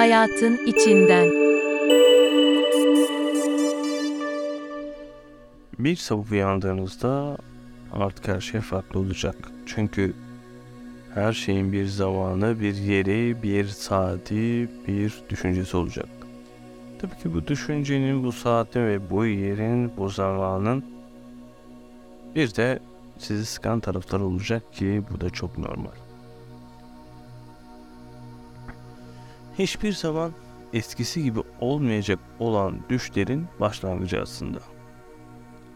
Hayatın içinden. Bir sabah uyandığınızda artık her şey farklı olacak. Çünkü her şeyin bir zamanı, bir yeri, bir saati, bir düşüncesi olacak. Tabii ki bu düşüncenin, bu saatin ve bu yerin, bu zamanın bir de sizi sıkan taraflar olacak ki bu da çok normal. Hiçbir zaman eskisi gibi olmayacak olan düşlerin başlangıcı aslında.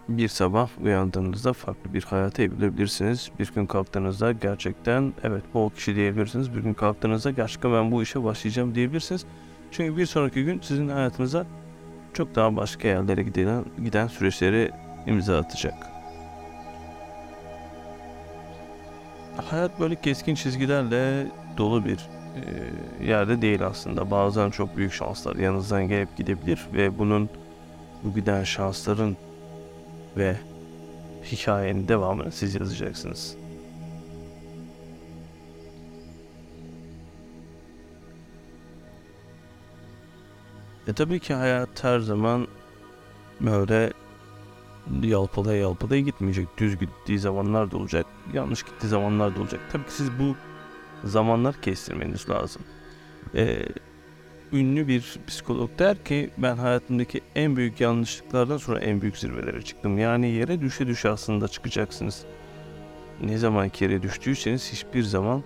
Bir sabah uyandığınızda farklı bir hayata evrilebilirsiniz. Bir gün kalktığınızda gerçekten evet bu o kişi diyebilirsiniz. Bir gün kalktığınızda gerçekten ben bu işe başlayacağım diyebilirsiniz. Çünkü bir sonraki gün sizin hayatınıza çok daha başka yerlere giden, giden süreçleri imza atacak. Hayat böyle keskin çizgilerle dolu bir yerde değil aslında. Bazen çok büyük şanslar yanınızdan gelip gidebilir ve bunun bu giden şansların ve hikayenin devamını siz yazacaksınız. E tabii ki hayat her zaman böyle yalpalaya yalpalaya gitmeyecek. Düz gittiği zamanlar da olacak. Yanlış gittiği zamanlar da olacak. Tabii ki siz bu zamanlar kestirmeniz lazım. Ee, ünlü bir psikolog der ki ben hayatımdaki en büyük yanlışlıklardan sonra en büyük zirvelere çıktım. Yani yere düşe düşe aslında çıkacaksınız. Ne zaman yere düştüyseniz hiçbir zaman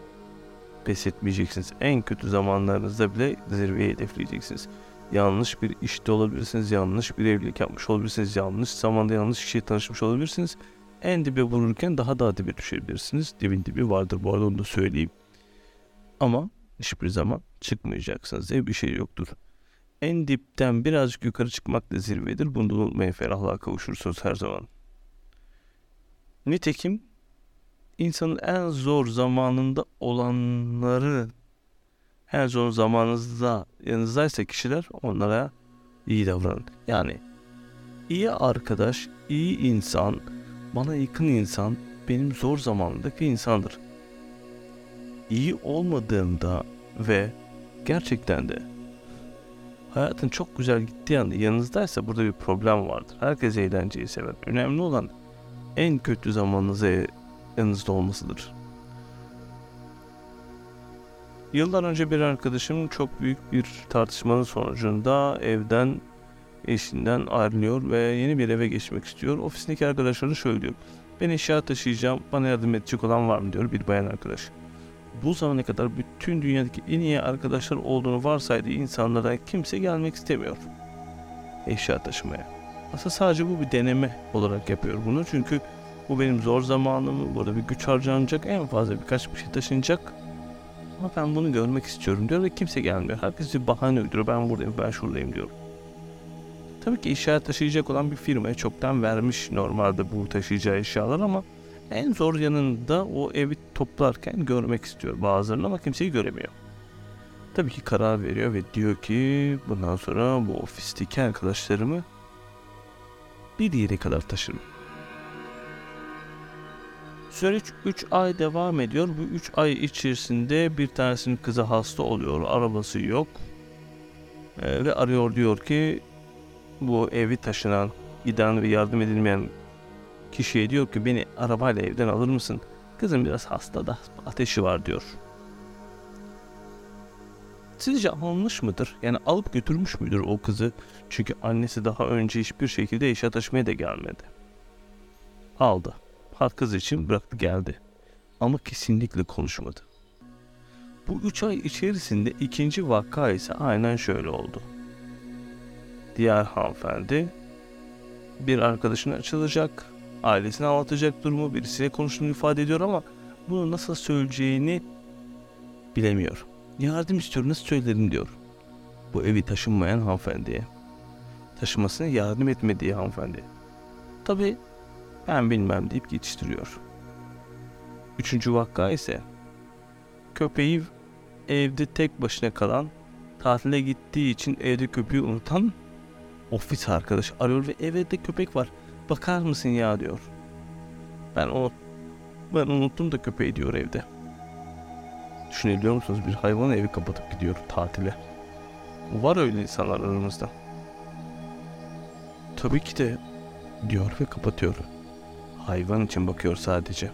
pes etmeyeceksiniz. En kötü zamanlarınızda bile zirveyi hedefleyeceksiniz. Yanlış bir işte olabilirsiniz, yanlış bir evlilik yapmış olabilirsiniz, yanlış zamanda yanlış kişiye tanışmış olabilirsiniz. En dibe vururken daha da dibe düşebilirsiniz. Dibin dibi vardır bu arada onu da söyleyeyim. Ama hiçbir zaman çıkmayacaksınız diye bir şey yoktur. En dipten birazcık yukarı çıkmak da zirvedir. Bunu da unutmayın ferahlığa kavuşursunuz her zaman. Nitekim insanın en zor zamanında olanları en zor zamanınızda yanınızdaysa kişiler onlara iyi davranın. Yani iyi arkadaş, iyi insan, bana yakın insan benim zor zamanımdaki insandır iyi olmadığında ve gerçekten de hayatın çok güzel gittiği anda yanınızdaysa burada bir problem vardır. Herkes eğlenceyi sever. Önemli olan en kötü zamanınızda yanınızda olmasıdır. Yıllar önce bir arkadaşım çok büyük bir tartışmanın sonucunda evden eşinden ayrılıyor ve yeni bir eve geçmek istiyor. Ofisindeki arkadaşları şöyle diyor. Ben eşya taşıyacağım, bana yardım edecek olan var mı diyor bir bayan arkadaş bu zamana kadar bütün dünyadaki en iyi arkadaşlar olduğunu varsaydığı insanlara kimse gelmek istemiyor. Eşya taşımaya. Aslında sadece bu bir deneme olarak yapıyor bunu. Çünkü bu benim zor zamanım, burada bir güç harcanacak, en fazla birkaç bir şey taşınacak. Ama ben bunu görmek istiyorum diyor ve kimse gelmiyor. Herkes bir bahane uyduruyor. Ben buradayım, ben şuradayım diyor. Tabii ki eşya taşıyacak olan bir firmaya çoktan vermiş normalde bu taşıyacağı eşyalar ama en zor yanında o evi toplarken görmek istiyor bazılarını ama kimseyi göremiyor. Tabii ki karar veriyor ve diyor ki bundan sonra bu ofisteki arkadaşlarımı bir yere kadar taşırım. Süreç 3 ay devam ediyor. Bu 3 ay içerisinde bir tanesinin kızı hasta oluyor. Arabası yok. Ee, ve arıyor diyor ki bu evi taşınan, giden ve yardım edilmeyen Kişiye diyor ki beni arabayla evden alır mısın? Kızım biraz hasta da ateşi var diyor. Sizce almış mıdır? Yani alıp götürmüş müdür o kızı? Çünkü annesi daha önce hiçbir şekilde eşya taşımaya da gelmedi. Aldı. Hat kız için bıraktı geldi. Ama kesinlikle konuşmadı. Bu üç ay içerisinde ikinci vaka ise aynen şöyle oldu. Diğer hanımefendi bir arkadaşına açılacak ailesine anlatacak durumu birisiyle konuştuğunu ifade ediyor ama bunu nasıl söyleyeceğini bilemiyor. Yardım istiyor nasıl söylerim diyor. Bu evi taşınmayan hanımefendiye. Taşımasına yardım etmediği hanımefendi. Tabi ben bilmem deyip geçiştiriyor. Üçüncü vakka ise köpeği evde tek başına kalan tatile gittiği için evde köpeği unutan ofis arkadaş arıyor ve evde köpek var bakar mısın ya diyor. Ben o ben unuttum da köpeği diyor evde. Düşünebiliyor musunuz? Bir hayvanı evi kapatıp gidiyor tatile. Var öyle insanlar aramızda. Tabii ki de diyor ve kapatıyor. Hayvan için bakıyor sadece.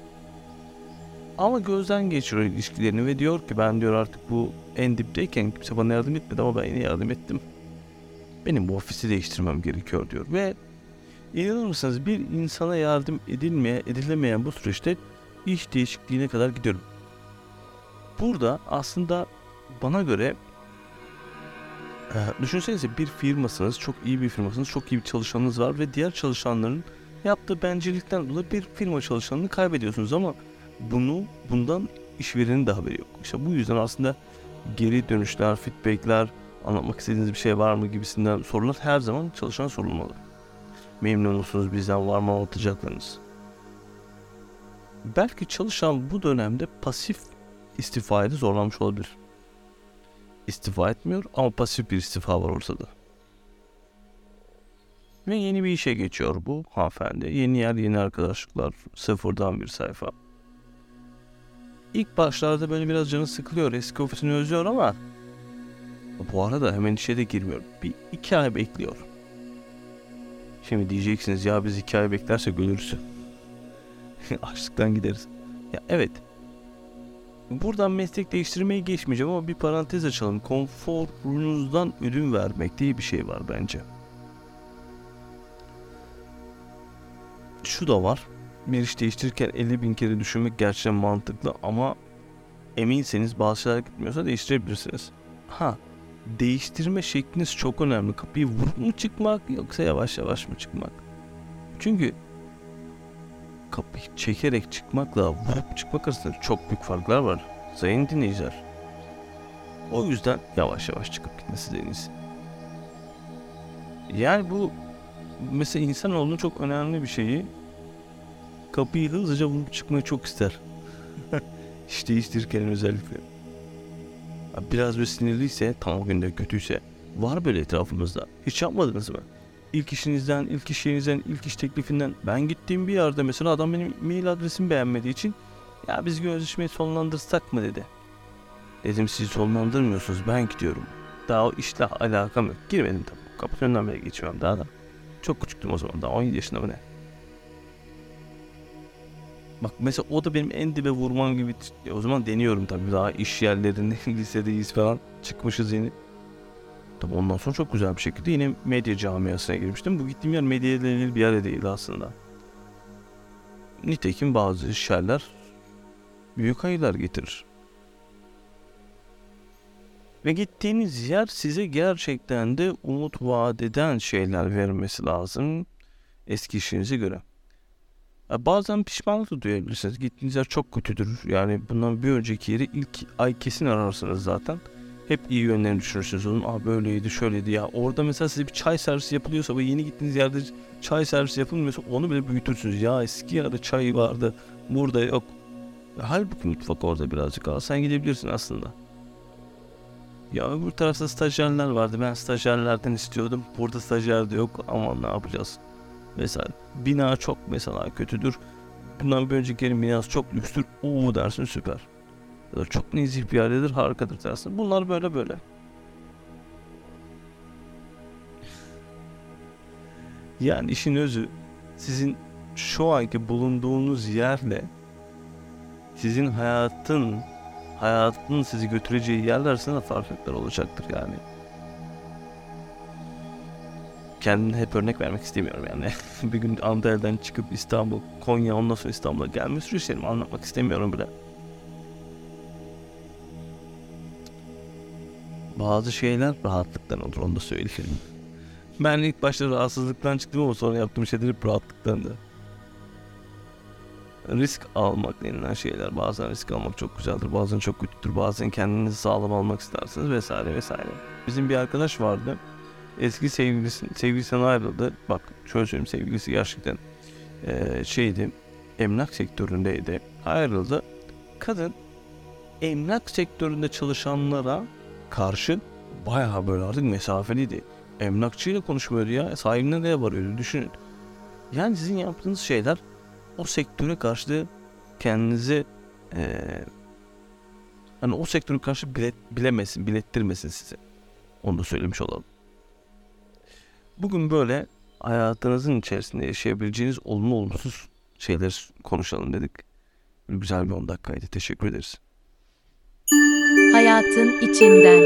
Ama gözden geçiriyor ilişkilerini ve diyor ki ben diyor artık bu en dipteyken kimse bana yardım etmedi ama ben yine yardım ettim. Benim bu ofisi değiştirmem gerekiyor diyor ve inanır mısınız bir insana yardım edilmeye edilemeyen bu süreçte iş değişikliğine kadar gidiyorum. Burada aslında bana göre e, düşünsenize bir firmasınız, çok iyi bir firmasınız, çok iyi bir çalışanınız var ve diğer çalışanların yaptığı bencillikten dolayı bir firma çalışanını kaybediyorsunuz ama bunu bundan işverenin de haberi yok. İşte bu yüzden aslında geri dönüşler, feedbackler, anlatmak istediğiniz bir şey var mı gibisinden sorular her zaman çalışan sorulmalı. Memnun musunuz bizden var mı anlatacaklarınız? Belki çalışan bu dönemde pasif istifaya da zorlanmış olabilir. İstifa etmiyor ama pasif bir istifa var ortada. Ve yeni bir işe geçiyor bu hanımefendi. Yeni yer, yeni arkadaşlıklar, sıfırdan bir sayfa. İlk başlarda böyle biraz canı sıkılıyor, eski ofisini özlüyor ama bu arada hemen işe de girmiyor. Bir iki ay bekliyor. Şimdi diyeceksiniz ya biz iki ay beklersek ölürüz. Açlıktan gideriz. Ya evet. Buradan meslek değiştirmeyi geçmeyeceğim ama bir parantez açalım. Konforunuzdan ödün vermek diye bir şey var bence. Şu da var. Bir iş değiştirirken 50 bin kere düşünmek gerçekten mantıklı ama eminseniz bazı şeyler gitmiyorsa değiştirebilirsiniz. Ha değiştirme şekliniz çok önemli. Kapıyı vurup mu çıkmak yoksa yavaş yavaş mı çıkmak? Çünkü kapıyı çekerek çıkmakla vurup çıkmak arasında çok büyük farklar var. Sayın dinleyiciler. O yüzden yavaş yavaş çıkıp gitmesi en iyisi. Yani bu mesela insanoğlunun çok önemli bir şeyi kapıyı hızlıca vurup çıkmayı çok ister. İş değiştirirken özellikle. Biraz bir sinirliyse, tam o günde kötüyse var böyle etrafımızda. Hiç yapmadınız mı? İlk işinizden, ilk iş yerinizden, ilk iş teklifinden ben gittiğim bir yerde mesela adam benim mail adresimi beğenmediği için ya biz gözleşmeyi sonlandırsak mı dedi. Dedim siz sonlandırmıyorsunuz ben gidiyorum. Daha o işle alakam yok. Girmedim tabii. Kapının önünden bile geçiyorum daha da. Çok küçüktüm o zaman daha 17 yaşında mı ne? Bak mesela o da benim en dibe vurmam gibi. E, o zaman deniyorum tabii daha iş yerlerinde lisedeyiz falan. Çıkmışız yeni. Tabii ondan sonra çok güzel bir şekilde yine medya camiasına girmiştim. Bu gittiğim yer medya ile bir yer değil aslında. Nitekim bazı işyerler büyük hayırlar getirir. Ve gittiğiniz yer size gerçekten de umut vaat eden şeyler vermesi lazım eski işinize göre. Bazen pişmanlık da duyabilirsiniz. Gittiğiniz yer çok kötüdür. Yani bundan bir önceki yeri ilk ay kesin ararsınız zaten. Hep iyi yönlerini düşünürsünüz. Onun Aa böyleydi şöyleydi ya. Orada mesela size bir çay servisi yapılıyorsa ve yeni gittiğiniz yerde çay servisi yapılmıyorsa onu bile büyütürsünüz. Ya eski yerde çay vardı. Burada yok. Halbuki mutfak orada birazcık al. Sen gidebilirsin aslında. Ya öbür tarafta stajyerler vardı. Ben stajyerlerden istiyordum. Burada stajyer de yok. Ama ne yapacağız? Mesela bina çok mesela kötüdür. Bundan bir önceki yerin binası çok lükstür. Uuu dersin süper. Ya da çok nezih bir yerdedir harikadır dersin. Bunlar böyle böyle. Yani işin özü sizin şu anki bulunduğunuz yerle sizin hayatın hayatın sizi götüreceği yerler arasında farklılıklar olacaktır yani kendine hep örnek vermek istemiyorum yani. bir gün Antalya'dan çıkıp İstanbul, Konya ondan sonra İstanbul'a gelme süreçlerimi anlatmak istemiyorum bile. Bazı şeyler rahatlıktan olur onu da söyleyeyim. Ben ilk başta rahatsızlıktan çıktım ama sonra yaptığım şeyler hep rahatlıktan da. Risk almak denilen şeyler. Bazen risk almak çok güzeldir, bazen çok kötüdür. Bazen kendinizi sağlam almak istersiniz vesaire vesaire. Bizim bir arkadaş vardı eski sevgilisi, sevgilisinden ayrıldı. Bak şöyle söyleyeyim sevgilisi gerçekten e, şeydi emlak sektöründeydi. Ayrıldı. Kadın emlak sektöründe çalışanlara karşı bayağı böyle artık mesafeliydi. Emlakçıyla konuşmuyordu ya. Sahibine de varıyordu düşünün. Yani sizin yaptığınız şeyler o sektöre karşı kendinizi e, hani o sektöre karşı bilet, bilemesin, bilettirmesin size. Onu da söylemiş olalım. Bugün böyle hayatınızın içerisinde yaşayabileceğiniz olumlu olumsuz şeyler konuşalım dedik. Güzel bir 10 dakikaydı. Teşekkür ederiz. Hayatın içinden.